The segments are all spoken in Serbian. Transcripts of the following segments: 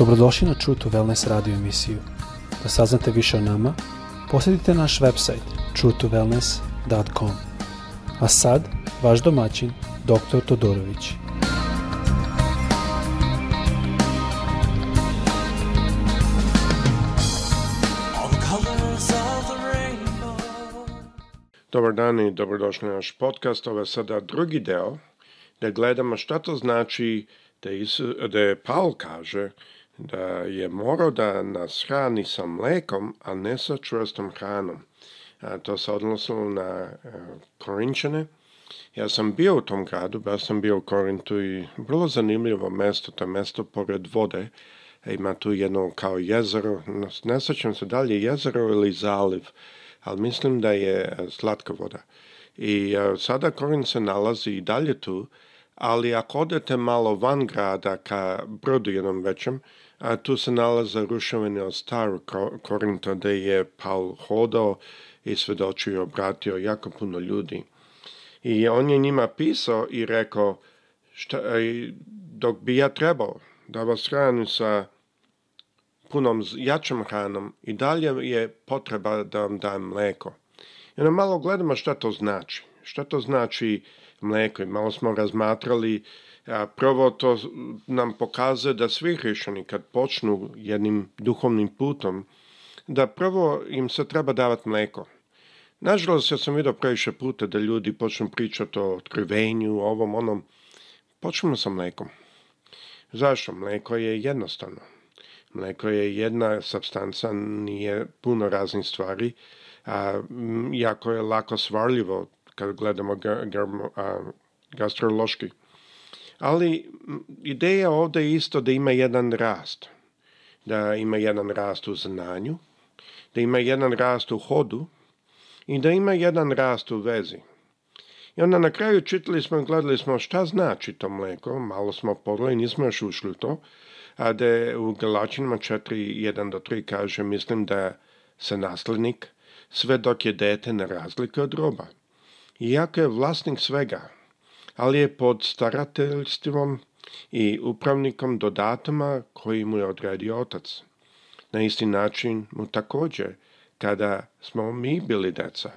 Dobrodošli na True to Wellness radio emisiju. Da saznate više o nama, posjetite naš website truetowellness.com. A sad, vaš domaćin, dr. Todorović. Dobar dan i dobrodošli na naš podcast. Ovo je sada drugi deo da gledamo šta to znači da, da je Paul kaže da je morao da nas hrani sa mlekom, a ne sa čvrstom hranom. A, to se odnosilo na e, Korinčane. Ja sam bio u tom gradu, ja sam bio u Korintu i vrlo zanimljivo mesto, to mesto pored vode. E, ima tu jedno kao jezero, ne sačem se dalje jezero ili zaliv, ali mislim da je e, slatka voda. I sada Korin se nalazi i dalje tu, ali ako odete malo van grada ka brodu jednom većem, a tu se nalaze ruševine od starog Korinta gdje je Paul hodao i svedočio i obratio jako puno ljudi. I on je njima pisao i rekao, dok bi ja trebao da vas hranim sa punom jačom hranom i dalje je potreba da vam dam mleko. I onda malo gledamo šta to znači. Šta to znači mleko i malo smo razmatrali Prvo to nam pokazuje da svi hrišćani kad počnu jednim duhovnim putom, da prvo im se treba davati mleko. Nažalost, ja sam vidio previše puta da ljudi počnu pričati o otkrivenju, ovom, onom. Počnemo sa mlekom. Zašto? Mleko je jednostavno. Mleko je jedna substanca, nije puno raznih stvari. A, jako je lako svarljivo kad gledamo gastrološki. Ali ideja ovdje je isto da ima jedan rast. Da ima jedan rast u znanju, da ima jedan rast u hodu i da ima jedan rast u vezi. I onda na kraju čitali smo i gledali smo šta znači to mleko, malo smo i nismo još ušli u to, a da je u Galačinima 41 do 3 kaže, mislim da se nasljednik sve dok je dete na razlike od roba. Iako je vlasnik svega, ali je pod starateljstvom i upravnikom do datuma koji mu je odredio otac. Na isti način mu također, kada smo mi bili deca,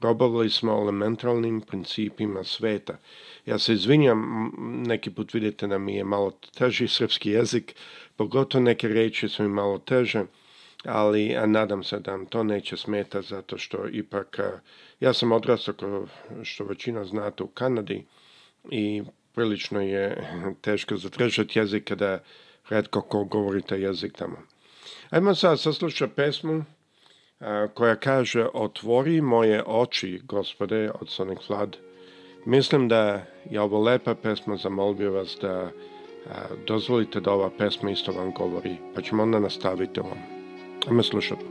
robovali smo elementalnim principima sveta. Ja se izvinjam, neki put vidite da mi je malo teži srpski jezik, pogotovo neke riječi su mi malo teže, ali a nadam se da vam to neće smeta zato što ipak ja sam odrastao, što većina znate, u Kanadi, i prilično je teško zatržati jezik kada redko ko govori taj jezik tamo. Ajmo sad saslušati pesmu koja kaže Otvori moje oči, gospode, od Sonic Vlad Mislim da je ovo lepa pesma, zamolio vas da dozvolite da ova pesma isto vam govori, pa ćemo onda nastaviti ovom Ajmo slušati.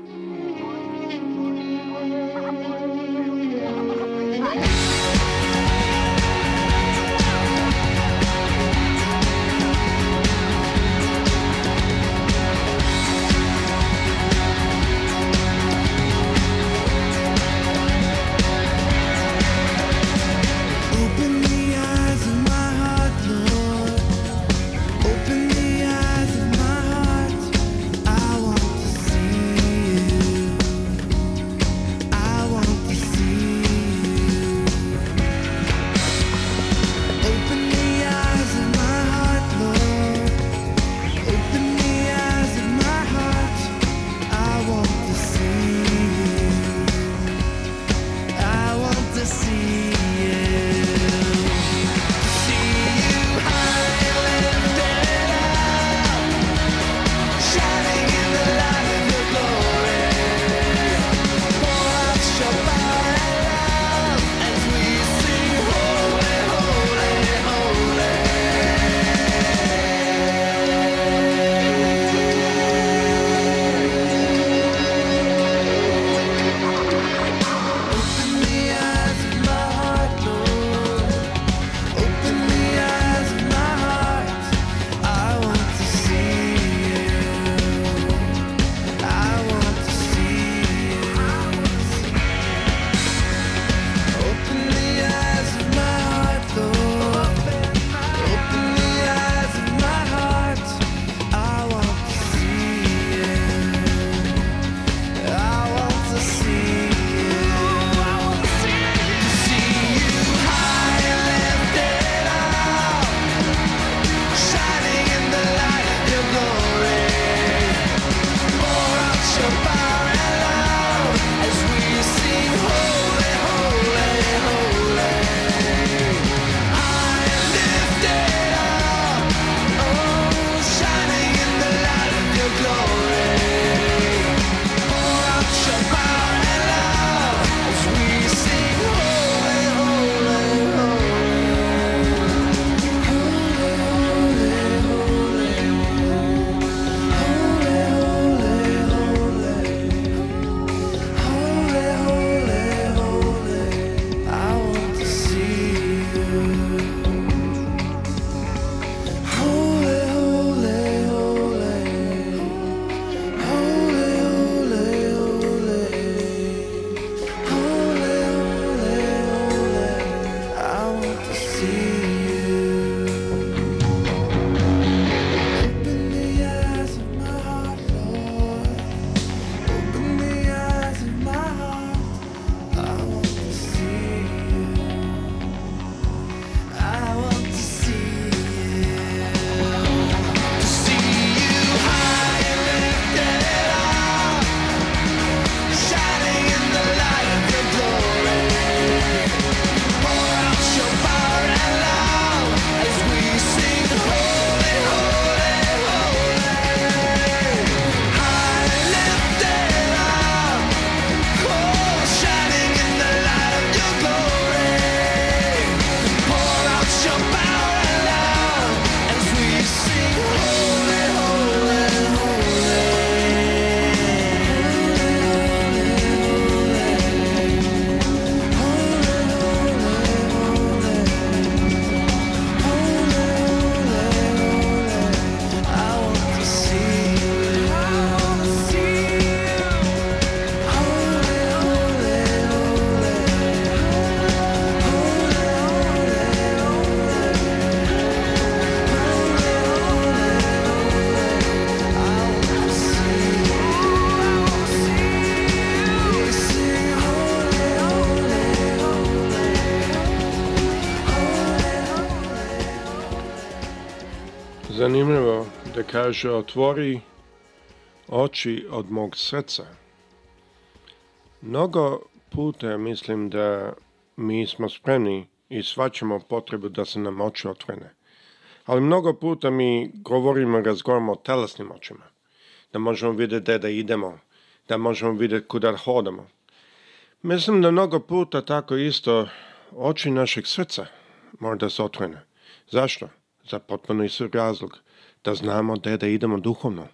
Zanimljivo da kaže otvori oči od mog srca. Mnogo puta mislim da mi smo spremni i svaćamo potrebu da se nam oči otvorene. Ali mnogo puta mi govorimo i razgovaramo o telesnim očima. Da možemo vidjeti da idemo, da možemo vidjeti kuda hodamo. Mislim da mnogo puta tako isto oči našeg srca mora da se otvorene. Zašto? za potpuno razlog. Da znamo gdje da idemo duhovno,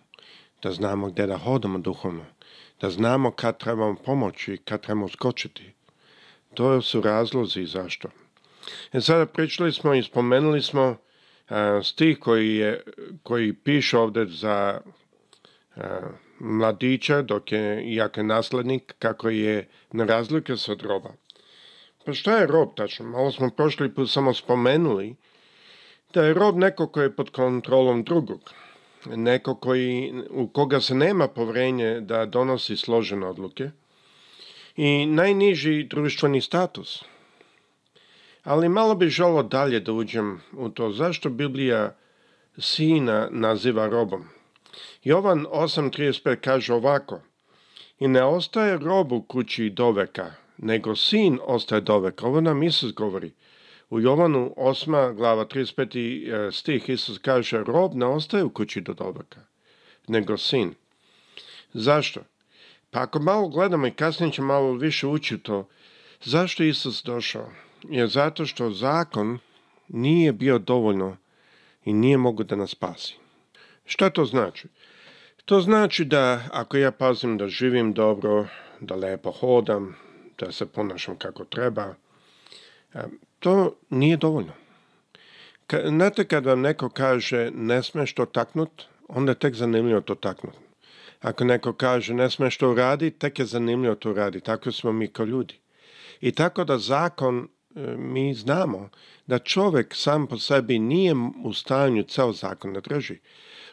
da znamo gdje da hodamo duhovno, da znamo kad trebamo pomoći, kad trebamo skočiti. To su razlozi zašto. E sada pričali smo i spomenuli smo a, e, stih koji, je, koji piše ovdje za a, e, mladića dok je je naslednik kako je na razlike se od roba. Pa šta je rob tačno? Malo smo prošli put samo spomenuli da je rob neko koji je pod kontrolom drugog, neko koji, u koga se nema povrenje da donosi složene odluke i najniži društveni status. Ali malo bi želo dalje da uđem u to zašto Biblija sina naziva robom. Jovan 8.35 kaže ovako I ne ostaje rob u kući doveka, nego sin ostaje doveka. Ovo nam Isus govori. U Jovanu 8. glava 35. E, stih Isus kaže rob ne ostaje u kući do dobaka, nego sin. Zašto? Pa ako malo gledamo i kasnije ćemo malo više ući to, zašto Isus došao? Je zato što zakon nije bio dovoljno i nije mogu da nas spasi. Što to znači? To znači da ako ja pazim da živim dobro, da lepo hodam, da se ponašam kako treba, e, to nije dovoljno. znate kad vam neko kaže ne smeš to taknut, onda je tek zanimljivo to taknut. Ako neko kaže ne smeš to radi tek je zanimljivo to radi Tako smo mi kao ljudi. I tako da zakon e, mi znamo da čovjek sam po sebi nije u stanju ceo zakon da drži.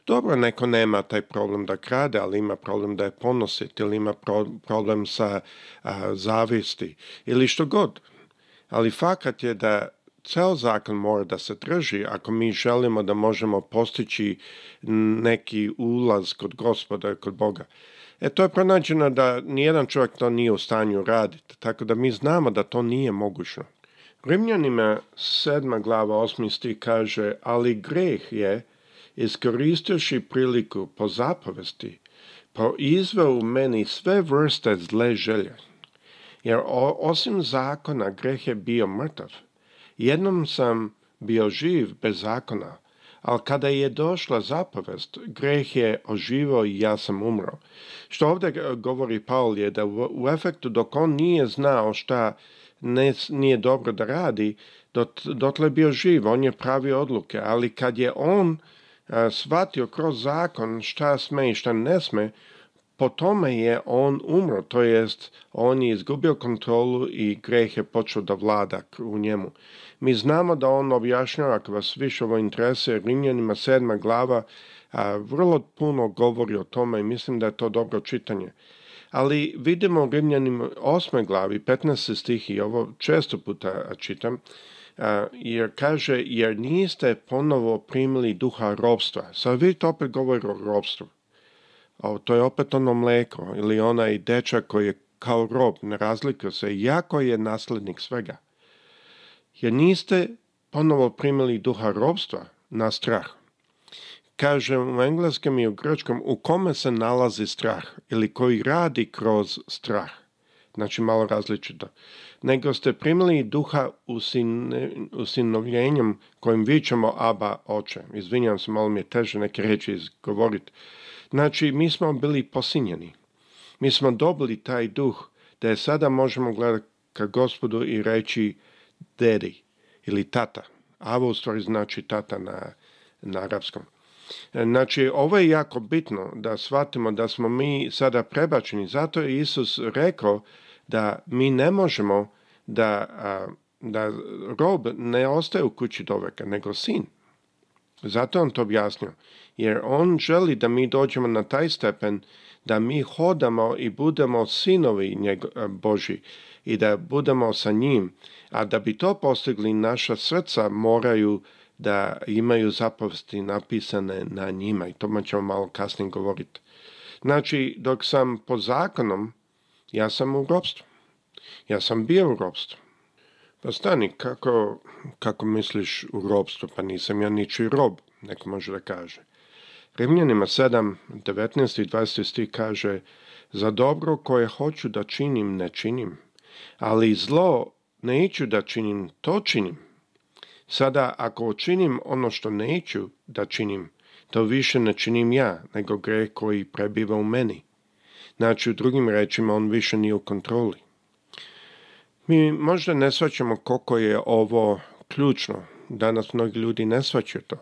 Dobro, neko nema taj problem da krade, ali ima problem da je ponosit ili ima problem sa zavisti ili što god ali fakat je da ceo zakon mora da se trži ako mi želimo da možemo postići neki ulaz kod gospoda, kod Boga. E to je pronađeno da nijedan čovjek to nije u stanju raditi, tako da mi znamo da to nije mogućno. Rimljanima sedma glava osmi kaže, ali greh je, iskoristioši priliku po zapovesti, po u meni sve vrste zle želje jer osim zakona greh je bio mrtav. Jednom sam bio živ bez zakona, ali kada je došla zapovest, greh je oživo i ja sam umro. Što ovdje govori Paul je da u efektu dok on nije znao šta ne, nije dobro da radi, dot, dotle je bio živ, on je pravio odluke, ali kad je on shvatio kroz zakon šta sme i šta ne sme, po tome je on umro, to jest on je izgubio kontrolu i greh je počeo da vlada u njemu. Mi znamo da on objašnjava, ako vas više ovo interese, Rimljanima sedma glava a, vrlo puno govori o tome i mislim da je to dobro čitanje. Ali vidimo u Rimljanima osme glavi, 15 stih i ovo često puta čitam, jer kaže, jer niste ponovo primili duha robstva. Sad vidite opet govori o robstvu. O, to je opet ono mleko ili onaj dečak koji je kao rob, ne razlikuje se, jako je naslednik svega. Jer niste ponovo primili duha robstva na strah. Kaže u engleskom i u grčkom u kome se nalazi strah ili koji radi kroz strah. Znači malo različito. Nego ste primili duha usinovljenjem kojim vićemo Aba oče. Izvinjam se, malo mi je teže neke reči izgovoriti Znači, mi smo bili posinjeni. Mi smo dobili taj duh da je sada možemo gledati ka gospodu i reći dedi ili tata. Avo u stvari znači tata na, na arapskom. E, znači, ovo je jako bitno da shvatimo da smo mi sada prebačeni. Zato je Isus rekao da mi ne možemo da, da rob ne ostaje u kući doveka, nego sin. Zato on to objasnio. Jer on želi da mi dođemo na taj stepen da mi hodamo i budemo sinovi e, Boži i da budemo sa njim. A da bi to postigli, naša srca moraju da imaju zapovesti napisane na njima i tome ćemo malo kasnije govoriti. Znači, dok sam pod zakonom, ja sam u robstvu. Ja sam bio u robstvu. Pa stani, kako, kako misliš u robstvu? Pa nisam ja niči rob, neko može da kaže. Rimljanima 7, 19 i 20 stih kaže Za dobro koje hoću da činim, ne činim, ali zlo ne da činim, to činim. Sada, ako činim ono što ne da činim, to više ne činim ja, nego greh koji prebiva u meni. Znači, u drugim rečima, on više nije u kontroli. Mi možda ne svaćamo koliko je ovo ključno. Danas mnogi ljudi ne svaćaju to.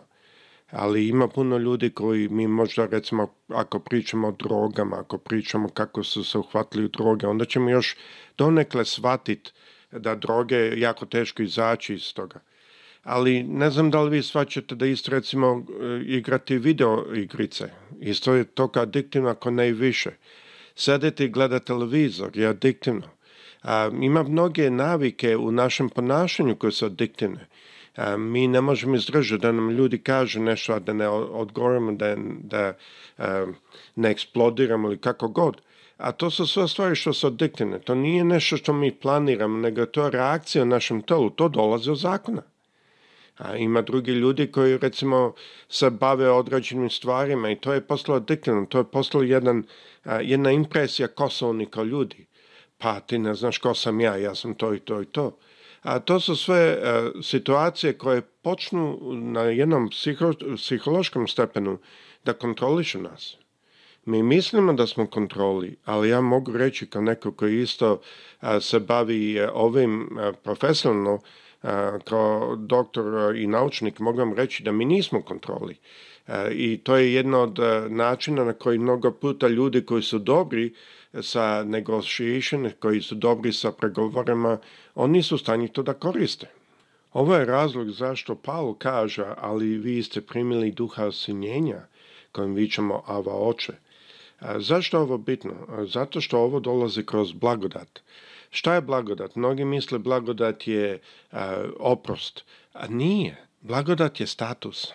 Ali ima puno ljudi koji mi možda recimo ako pričamo o drogama, ako pričamo kako su se uhvatili u droge, onda ćemo još donekle shvatiti da droge jako teško izaći iz toga. Ali ne znam da li vi shvaćate da isto recimo e, igrati video igrice. Isto je toliko adiktivno ako ne i više. Sedeti i gleda televizor je adiktivno ima mnoge navike u našem ponašanju koje su adiktivne. mi ne možemo izdržati da nam ljudi kažu nešto, a da ne odgovorimo, da, da ne eksplodiramo ili kako god. A to su sve stvari što su adiktivne. To nije nešto što mi planiramo, nego to je reakcija u našem telu. To dolazi od zakona. A ima drugi ljudi koji recimo se bave određenim stvarima i to je postalo adiktivno, to je postalo jedan, jedna impresija Kosovnika ljudi pa ti ne znaš ko sam ja, ja sam to i to i to. A to su sve e, situacije koje počnu na jednom psihološkom stepenu da kontrolišu nas. Mi mislimo da smo kontroli, ali ja mogu reći kao neko koji isto e, se bavi e, ovim profesionalno, E, kao doktor e, i naučnik mogu vam reći da mi nismo kontroli. E, I to je jedno od načina na koji mnogo puta ljudi koji su dobri sa negotiation, koji su dobri sa pregovorima, oni su u stanju to da koriste. Ovo je razlog zašto Paul kaže, ali vi ste primili duha osinjenja kojim vićemo Ava oče. Zašto je ovo bitno? Zato što ovo dolazi kroz blagodat. Šta je blagodat? Mnogi misle blagodat je oprost. A nije. Blagodat je status.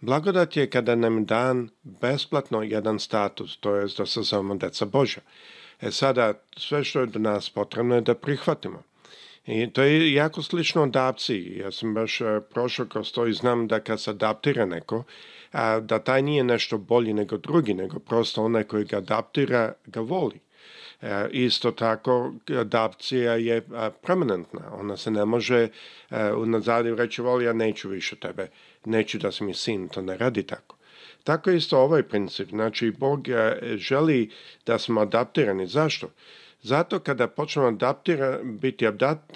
Blagodat je kada nam dan besplatno jedan status, to je da se zovemo deca Božja. E sada, sve što je do nas potrebno je da prihvatimo. I to je jako slično adapciji. Ja sam baš e, prošao kroz to i znam da kad se adaptira neko, a, da taj nije nešto bolji nego drugi, nego prosto onaj koji ga adaptira ga voli. E, isto tako, adapcija je e, permanentna. Ona se ne može unazad e, reći, voli, ja neću više tebe, neću da si mi sin, to ne radi tako. Tako je isto ovaj princip. Znači, Bog želi da smo adaptirani. Zašto? Zato kada počnemo biti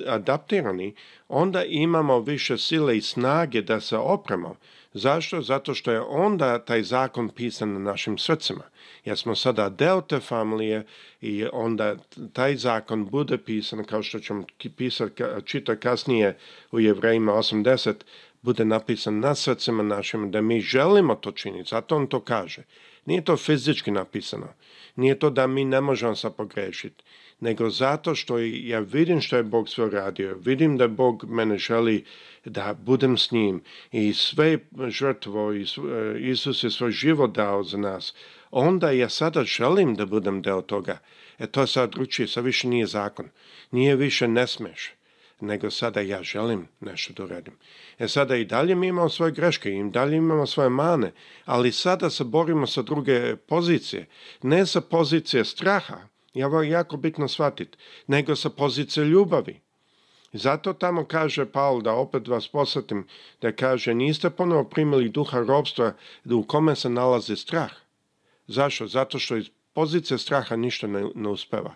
adaptirani, onda imamo više sile i snage da se opremo. Zašto? Zato što je onda taj zakon pisan na našim srcima. Jer smo sada deo te familije i onda taj zakon bude pisan, kao što ćemo pisati čito kasnije u Jevrejima 80, bude napisan na srcima našim, da mi želimo to činiti, zato on to kaže. Nije to fizički napisano, nije to da mi ne možemo se pogrešiti, nego zato što ja vidim što je Bog sve radio, vidim da Bog mene želi da budem s njim i sve žrtvo, e, Isus je svoj život dao za nas, onda ja sada želim da budem deo toga. E to je sad sad više nije zakon, nije više ne smeš nego sada ja želim nešto da uradim. E sada i dalje mi imamo svoje greške, i dalje imamo svoje mane, ali sada se borimo sa druge pozicije, ne sa pozicije straha, i ovo je jako bitno shvatiti. Nego sa pozicije ljubavi. Zato tamo kaže Paul, da opet vas posjetim, da kaže niste ponovo primili duha robstva u kome se nalazi strah. Zašto? Zato što iz pozicije straha ništa ne, ne uspeva.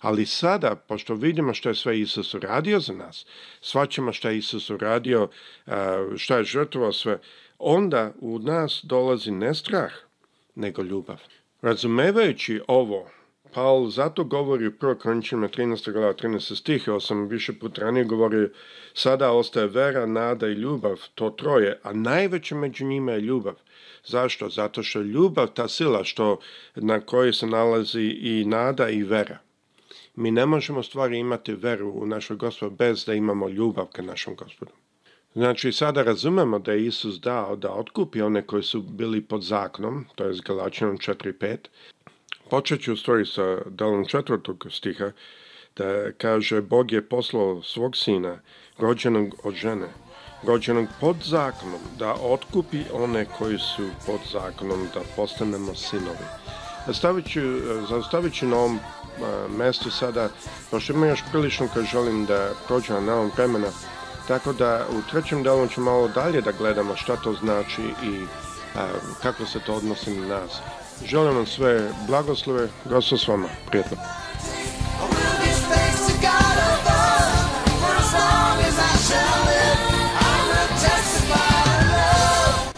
Ali sada, pošto vidimo što je sve Isus uradio za nas, svačemo što je Isus uradio, što je žrtvovao sve, onda u nas dolazi ne strah, nego ljubav. Razumevajući ovo, Paul zato govori u 1. Korinčima 13. glava 13. stih, sam više put ranije govori, sada ostaje vera, nada i ljubav, to troje, a najveće među njima je ljubav. Zašto? Zato što ljubav ta sila što, na kojoj se nalazi i nada i vera. Mi ne možemo stvari imati veru u našoj gospodu bez da imamo ljubav ka našom gospodu. Znači, sada razumemo da je Isus dao da otkupi one koji su bili pod zaknom, to je s Galačinom 4.5, Počet ću stvari sa delom četvrtog stiha, da kaže Bog je poslao svog sina, rođenog od žene, rođenog pod zakonom, da otkupi one koji su pod zakonom, da postanemo sinovi. Zastavit ću, na ovom e, mestu sada, pošto ima još prilično kad želim da prođe na ovom vremena, tako da u trećem delu ću malo dalje da gledamo šta to znači i e, kako se to odnosi na nas. Želim vam sve blagoslove, gospod s vama. Prijetno.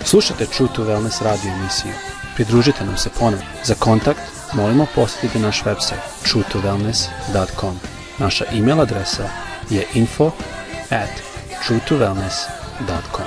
slušajte True to Wellness radio emisiju. Pridružite nam se ponovno. Za kontakt molimo posjetiti naš website truetowellness.com. Naša e-mail adresa je info at truetowellness.com.